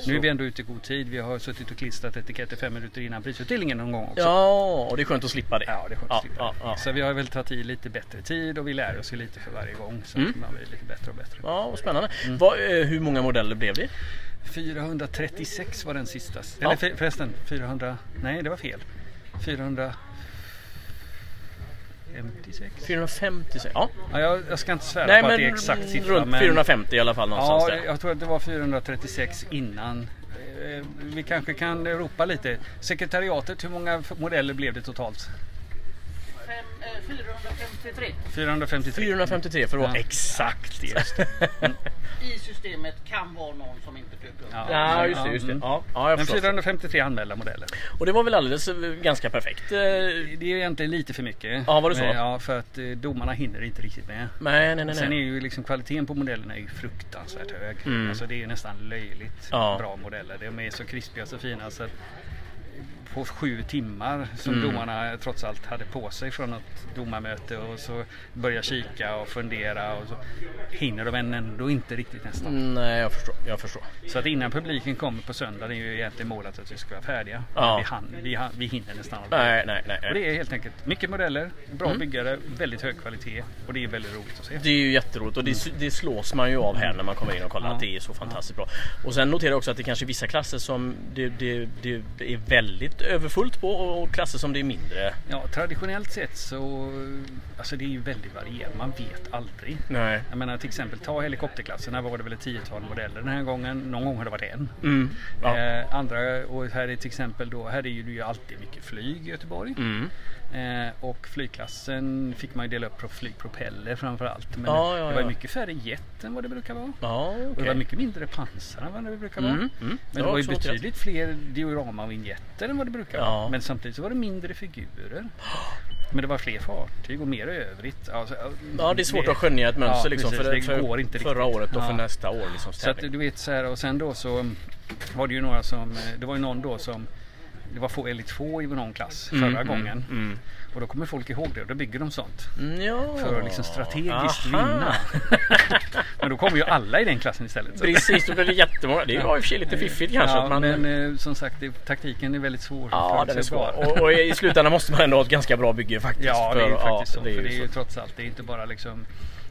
Nu är vi ändå ute i god tid. Vi har suttit och klistrat etiketter fem minuter innan prisutdelningen någon gång också. Ja, och det är skönt att slippa det. Ja, det är skönt Ja, att slippa ja, ja. Så vi har väl tagit i lite bättre tid och vi lär oss ju lite för varje gång. Så Mm. man blir lite bättre och bättre. Ja, vad spännande. Mm. Vad, eh, hur många modeller blev det? 436 var den sista. Eller för- förresten, 400. Nej, det var fel. 456. 450 ja. Ja, jag, jag ska inte svära Nej på att det är exakt siffra. runt men, 450 i alla fall någonstans Ja, där. jag tror att det var 436 innan. Eh, Vi kanske kan ropa lite. Sekretariatet, hur många modeller blev det totalt? 453 453. 453 för att vara Ja. exakt. Just i systemet kan vara någon som inte dök upp. Ja. Ja, just det. Just det. Mm. Ja, ja, jag Men förstår. 453 anmälda modeller. Och det var väl alldeles eh, ganska perfekt? Eh, Det är ju egentligen lite för mycket. Ja, var det så? Men, Ja, för att eh, domarna hinner inte riktigt med. Nej, nej, nej. Sen är ju liksom kvaliteten på modellerna är ju fruktansvärt hög. Mm. Alltså det är ju nästan löjligt Ja. bra modeller. De är så krispiga och så fina så att på sju timmar som Mm. domarna trots allt hade på sig från ett domarmöte och så börja kika och fundera och så hinner de ändå inte riktigt nästan. Nej, jag förstår. Jag förstår. Så att innan publiken kommer på söndag det är ju egentligen målet att vi ska vara färdiga. Ja. Vi, hann, vi, hann, vi hinner nästan aldrig. Nej, nej, nej. Och det är helt enkelt mycket modeller, bra Mm. byggare, väldigt hög kvalitet och det är väldigt roligt att se. Det är ju jätteroligt och det, det slås man ju av här när man kommer in och kollar Ja. att det är så fantastiskt bra. Och sen noterar jag också att det kanske är vissa klasser som det, det, det är väldigt överfullt på och klasser som det är mindre. Ja, traditionellt sett så alltså det är ju väldigt varierat. Man vet aldrig. Nej. Jag menar till exempel ta helikopterklassen. Här var det väl ett tiotal modeller den här gången. Någon gång har det varit en. Mm. Ja. Eh, andra och här är till exempel då, här är ju det ju alltid mycket flyg i Göteborg. Mm. Eh, och flygklassen fick man ju dela upp på flygpropeller framförallt. Men Ja, ja, det var ja. mycket färre jet än vad det brukar vara. Ja, Och det var mycket mindre pansar än vad det brukar vara. Mm, mm. Men det var ju betydligt fler dioramavinjetter än vad det brukar Ja. vara. Men samtidigt så var det mindre figurer. Men det var fler fartyg och mer övrigt. Alltså, Ja, det är svårt att skönja ett mönster liksom, precis, för, det för går inte förra riktigt. året och för nästa år. Liksom, Så att du vet så här och sen då så var det ju några som, det var ju någon då som det var få, väldigt få i någon klass Mm, förra mm, gången. mm. Och då kommer folk ihåg det och då bygger de sånt. Ja. För att liksom strategiskt Aha. vinna. Men då kommer ju alla i den klassen istället. Så. Precis, då blir det jättemånga. Det var i och för sig lite fiffigt kanske. Ja, man, men eh, som sagt det, taktiken är väldigt svår. Ja, den är svår. Och, och i slutändan måste man ändå ha ett ganska bra bygge faktiskt. Ja, det är ju faktiskt så. för det är ju trots allt, det är inte bara liksom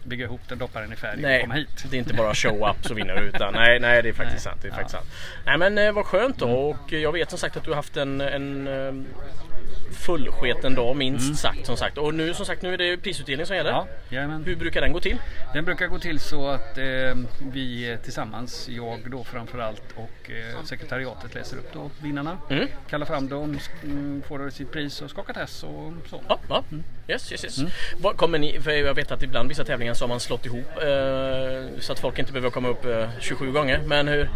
bygga ihop den, doppa den i färg och Nej, komma hit. det är inte bara show up så vinner du utan nej, nej det är faktiskt Nej. sant. Det är Ja. faktiskt sant. Nej men eh, vad skönt då och jag vet som sagt att du har haft en, en eh, fullsketen dag minst sagt som sagt. Och nu som sagt nu är det prisutdelning som gäller. Mm. Ja, jajamän. Hur brukar den gå till? Den brukar gå till så att eh, vi tillsammans, jag då framförallt och eh, sekretariatet läser upp då vinnarna. Mm. Kallar fram dem, mm, får sitt pris och skakar tass och så. Ja, ja. Yes, yes, yes. Vad kommer ni, för jag vet att ibland vissa tävlingar så har man slått ihop eh, så att folk inte behöver komma upp eh, 27 gånger. Men hur?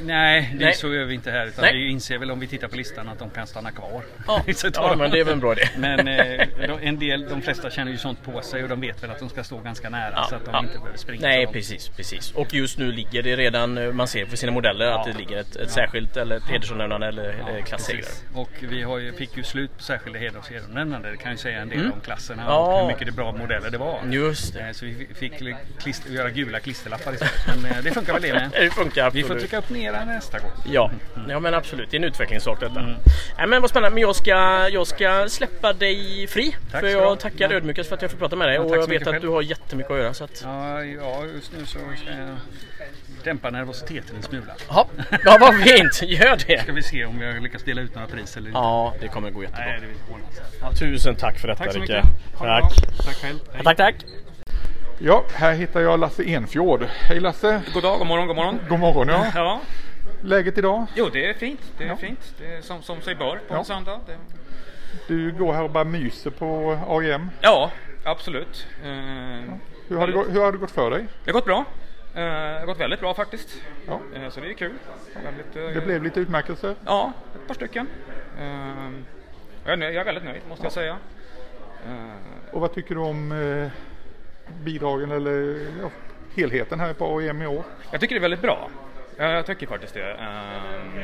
Nej, det Nej. så gör vi inte här. Utan Nej. vi inser väl om vi tittar på listan att de kan stanna kvar. Ja, ja men det är väl en bra idé. Men eh, en del, de flesta känner ju sånt på sig och de vet väl att de ska stå ganska nära Ja, så att de ja. inte behöver springa. Nej precis, precis. Och just nu ligger det redan, eh, man ser på sina modeller att det ligger ett, ett särskilt eller ett hedersomnämnande eller eh, klassegrare. Och vi har ju, fick ju slut på särskilda hedersomnämnande. Det kan ju säga en del Mm. om klasserna Ja. och hur mycket det bra modeller det var. Just det. Eh, Så vi fick klister, göra gula klisterlappar istället. Men det funkar väl det med. Det funkar Vi absolut. får trycka upp mera nästa gång. Ja, ja men absolut. Det är en utvecklingssak detta. Mm. Nej, men vad spännande. Men jag ska, jag ska släppa dig fri. Tack för jag tackar Ja. ödmjukast för att jag får prata med dig. Ja, och jag vet att själv. du har jättemycket att göra. Så att... Ja, ja, just nu så ska jag dämpa nervositeten en smula. Ja, ja vad fint. Gör det. Ska vi se om jag lyckas dela ut några pris eller inte. Ja, det kommer gå jättebra. Nej, det. Ja, tusen tack för detta Tack så mycket. Tack. Tack själv. Hej. Tack, tack. Ja, här hittar jag Lasse Enfjord. Hej Lasse! God dag, god morgon, god morgon. God morgon ja. Ja, Läget idag? jo det är fint. Det är Ja. fint. Det är som, som sig bör på Ja. en söndag. Det... Du går här och bara myser på AIM. Ja, absolut. Eh, Hur har, det gått, hur har det gått för dig? Det har gått bra. Eh, Det har gått väldigt bra faktiskt. Ja. Eh, Så det är kul. Väldigt, eh, Det blev lite utmärkelser. Ja, ett par stycken. Jag är, nöjd, jag är väldigt nöjd måste jag säga. Och vad tycker du om bidragen eller ja, helheten här på AIM i år? Jag tycker det är väldigt bra. Ja, Jag tycker faktiskt det. Ehm,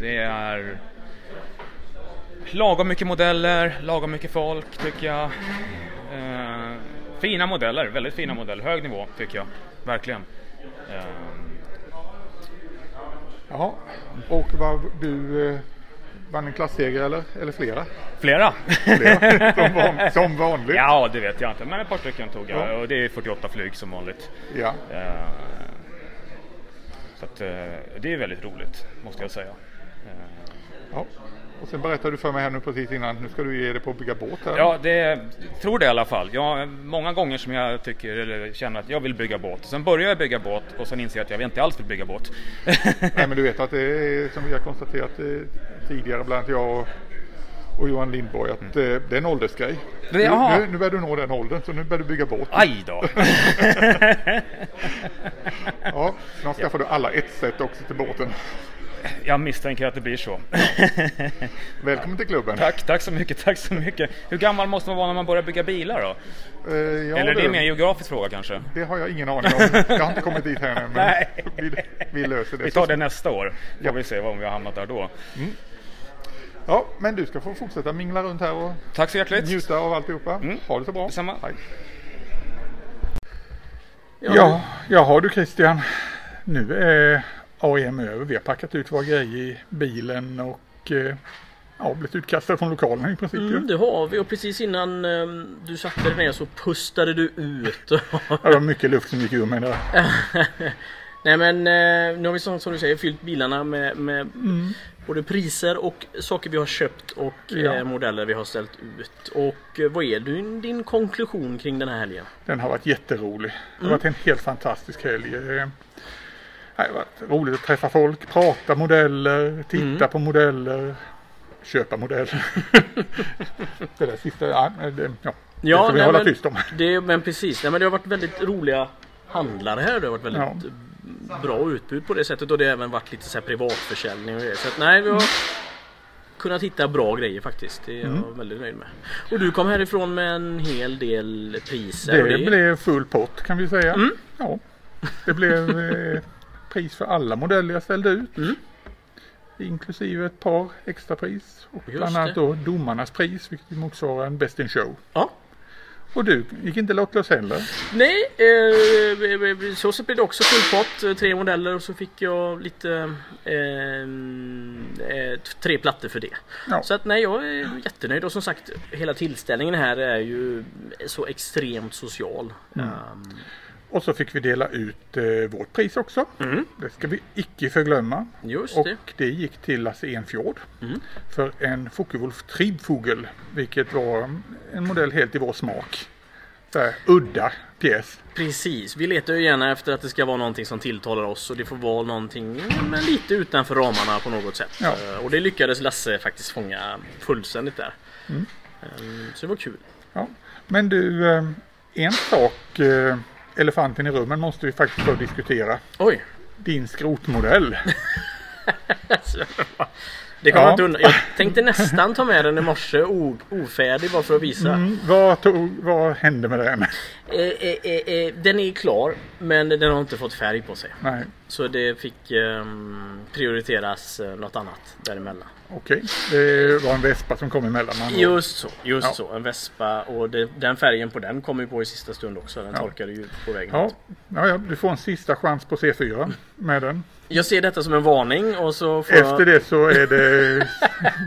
Det är lagom mycket modeller, lagom mycket folk tycker jag. Ehm, Fina modeller, väldigt fina modeller. Hög nivå tycker jag. Verkligen. Ehm, Jaha. Och vad, du eh, vann en klasseger eller, eller flera? Flera. Flera, som van- som vanligt. Ja, det vet jag inte. Men ett par stycken tog jag. Ja. Och det är 48 flyg som vanligt. Ja. Ehm, Så att, eh, det är väldigt roligt, måste jag säga. Ehm, ja. Och sen berättade du för mig här nu precis innan, nu ska du ge dig på att bygga båt här. Ja, det tror det i alla fall. Jag, många gånger som jag tycker eller känner att jag vill bygga båt. Sen börjar jag bygga båt och sen inser jag att jag inte alls vill bygga båt. Nej men du vet att det är som vi har konstaterat eh, tidigare bland annat jag och, och Johan Lindborg att eh, det är en åldersgrej. Nu, nu, nu börjar du nå den åldern så nu börjar du bygga båt. Aj då! ja, snart skaffar du alla ett sätt också till båten. Jag misstänker att det blir så. Välkommen till klubben. Tack, tack så mycket, tack så mycket. Hur gammal måste man vara när man börjar bygga bilar då? Eh, ja, Eller är det du, mer en geografisk fråga kanske? Det har jag ingen aning om. Jag har inte kommit dit här än. Men Nej. vi, vi löser det. Vi tar det nästa år. Får Ja. vi se om vi har hamnat där då. Ja, men du ska få fortsätta mingla runt här och Tack så hjärtligt. njuta av alltihopa. Mm. Ha det så bra. Detsamma. Hej. Ja, jaha du Christian. Nu är AIM över. Vi har packat ut våra grejer i bilen och eh, ja, blivit utkastade från lokalen i princip. Mm, det har vi och precis innan eh, du satte dig ner så pustade du ut. Ja, det var mycket luft som gick ur mig där. Nej men eh, nu har vi som, som du säger fyllt bilarna med, med Mm. både priser och saker vi har köpt och Ja. eh, modeller vi har ställt ut. Och vad är din, din konklusion kring den här helgen? Den har varit jätterolig. Det har Mm. varit en helt fantastisk helg. Det har varit roligt att träffa folk, prata modeller, titta Mm. på modeller, köpa modeller. det där sista, ja, det, ja, det ska vi nej, hålla men, tyst om. Det, men precis, nej, men det har varit väldigt roliga handlare här. Det har varit väldigt Ja. bra utbud på det sättet och det har även varit lite så här privatförsäljning och grejer. Så att, nej, vi har kunnat hitta bra grejer faktiskt. Det är jag Mm. väldigt nöjd med. Och du kom härifrån med en hel del priser. och Det blev full pott kan vi säga. Mm. Ja, det blev pris för alla modeller jag ställde ut. Mm. Inklusive ett par extrapris. Och Just bland annat det. då domarnas pris vilket motsvarar en Best in Show. Ja. Och du gick inte lottlös heller. Nej, eh, så så blev det också full pott. eh, Tre modeller och så fick jag lite eh, eh, tre plattor för det. Ja. Så att nej, jag är jättenöjd och som sagt hela tillställningen här är ju så extremt social. Mm. Um, Och så fick vi dela ut eh, vårt pris också. Mm. Det ska vi icke förglömma. Just och det. det gick till Lasse Enfjord. Mm. För en Focke-Wulf Triebvogel. Vilket var en modell helt i vår smak. Här, udda pjäs. Precis, vi letar ju gärna efter att det ska vara någonting som tilltalar oss och det får vara någonting men lite utanför ramarna på något sätt. Ja. Eh, Och det lyckades Lasse faktiskt fånga fullständigt där. Mm. Ehm, Så det var kul. Ja. Men du, eh, en sak, eh, elefanten i rummen måste vi faktiskt få diskutera. Oj! Din skrotmodell. Det kommer Ja. inte undan. Jag tänkte nästan ta med den i morse ofärdig bara för att visa. Mm, vad, tog, vad hände med den? Eh, eh, eh, eh, den är klar men den har inte fått färg på sig. Nej, Så det fick ehm, prioriteras eh, något annat däremellan. okej. Det var en vespa som kom emellan. ord. Just så, just Ja. så. En Vespa och det, den färgen på den kom ju på i sista stund också. Den Ja. torkade ju på vägen Ja, ut. ja, ja, du får en sista chans på C4 med den. Jag ser detta som en varning och så får jag... Efter det så är det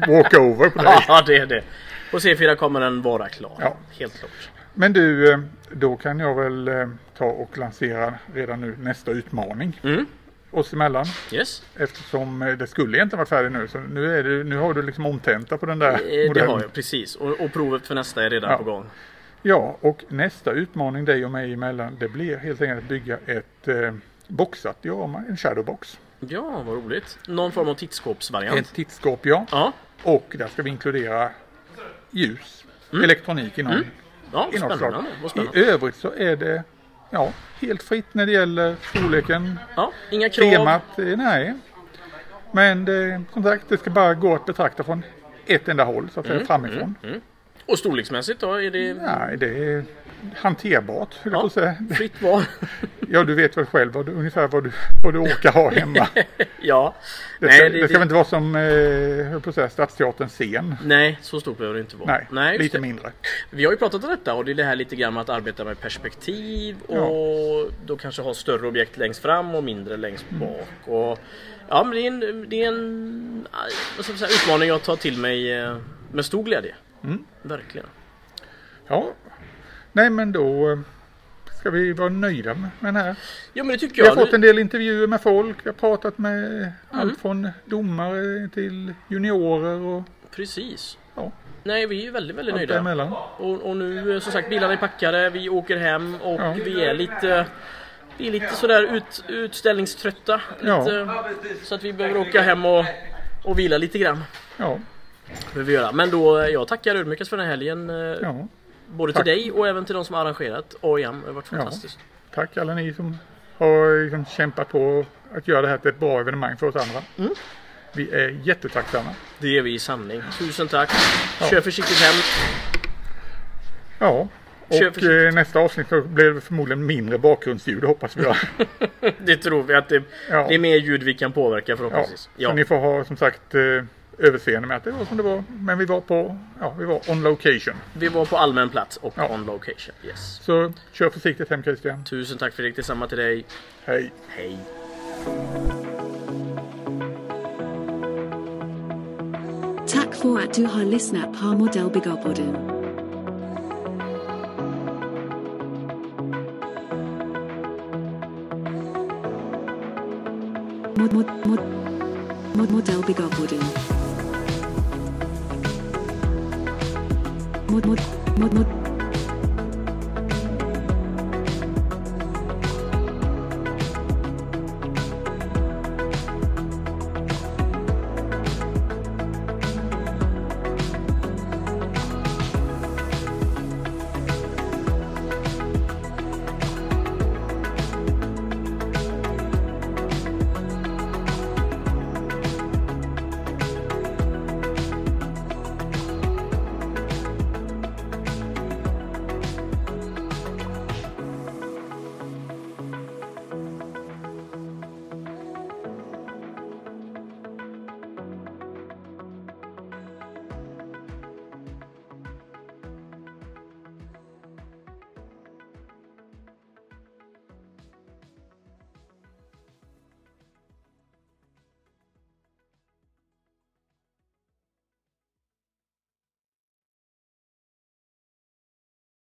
walkover på dig. Ja, det är det. På C4 kommer den vara klar. Ja. Helt klart. Men du, eh, då kan jag väl eh, ta och lansera redan nu nästa utmaning Mm. oss emellan. Yes. Eftersom eh, det skulle egentligen vara färdigt nu. Så nu, är det, nu har du liksom omtenta på den där Eh, Det modellen. har jag precis. Och, och provet för nästa är redan Ja. på gång. Ja, och nästa utmaning dig och mig emellan det blir helt enkelt att bygga ett eh, boxat diorama, en shadowbox. Ja, vad roligt. Någon form av tittskåpsvariant. Ett tittskåp ja. Ja. Och där ska vi inkludera ljus, elektronik i någon, Mm. Ja, i något spännande. Spännande. I övrigt så är det ja, helt fritt när det gäller storleken, Ja, inga krav. temat. eh, Nej. Men det, som sagt, det ska bara gå att betrakta från ett enda håll så att säga Mm, framifrån. mm, mm. Och storleksmässigt då? Är det Nej, det är hanterbart, Ja, fritt val? Ja, du vet väl själv vad du, ungefär vad du, vad du orkar ha hemma. ja. Det Nej, ska, det- det, ska väl inte vara som, eh, på säga, Stadsteaterns scen. Nej, så stort behöver det inte vara. Nej, just lite det. mindre. Vi har ju pratat om detta och det är det här lite grann med att arbeta med perspektiv och då kanske ha större objekt längst fram och mindre längst Mm. bak. Och, ja, men det är en, det är en säga, utmaning jag tar till mig eh, med stor glädje. Mm. Verkligen. Ja, nej men då eh, ska vi vara nöjda med den här. Ja, men det tycker Vi jag. har fått en del intervjuer med folk. Vi har pratat med Mm. allt från domare till juniorer och Precis. Ja. Nej, vi är väldigt, väldigt allt nöjda. däremellan. Och, och nu eh, som sagt bilarna är packade, vi åker hem och Ja. vi är lite vi är lite sådär ut, utställningströtta. Ja. Lite, Så att vi behöver åka hem och, och vila lite grann. Ja, Behöver vi göra. Men då, eh, jag tackar ödmjukast för den här helgen. ja. Både tack. till dig och även till de som har arrangerat AIM. Det har varit Ja. fantastiskt. Tack alla ni som har liksom kämpat på att göra det här till ett bra evenemang för oss andra. Mm. Vi är jättetacksamma. Det är vi i sanning. Tusen tack. Ja. Kör försiktigt hem. Ja, och eh, nästa avsnitt så blir det förmodligen mindre bakgrundsljud hoppas vi. Det tror vi att det, Ja. det är mer ljud vi kan påverka Ja, förhoppningsvis. så ni får ha som sagt eh, överseende med att det var som det var. Men vi var på, ja, vi var on location. Vi var på allmän plats och Ja. on location. Yes. Så kör försiktigt hem Christian. Tusen tack Fredrik, detsamma till dig. Hej. Hej. Tack för att du har lyssnat på Modellbyggarpodden. Mod, mod, mod, mod, Modellbyggarpodden.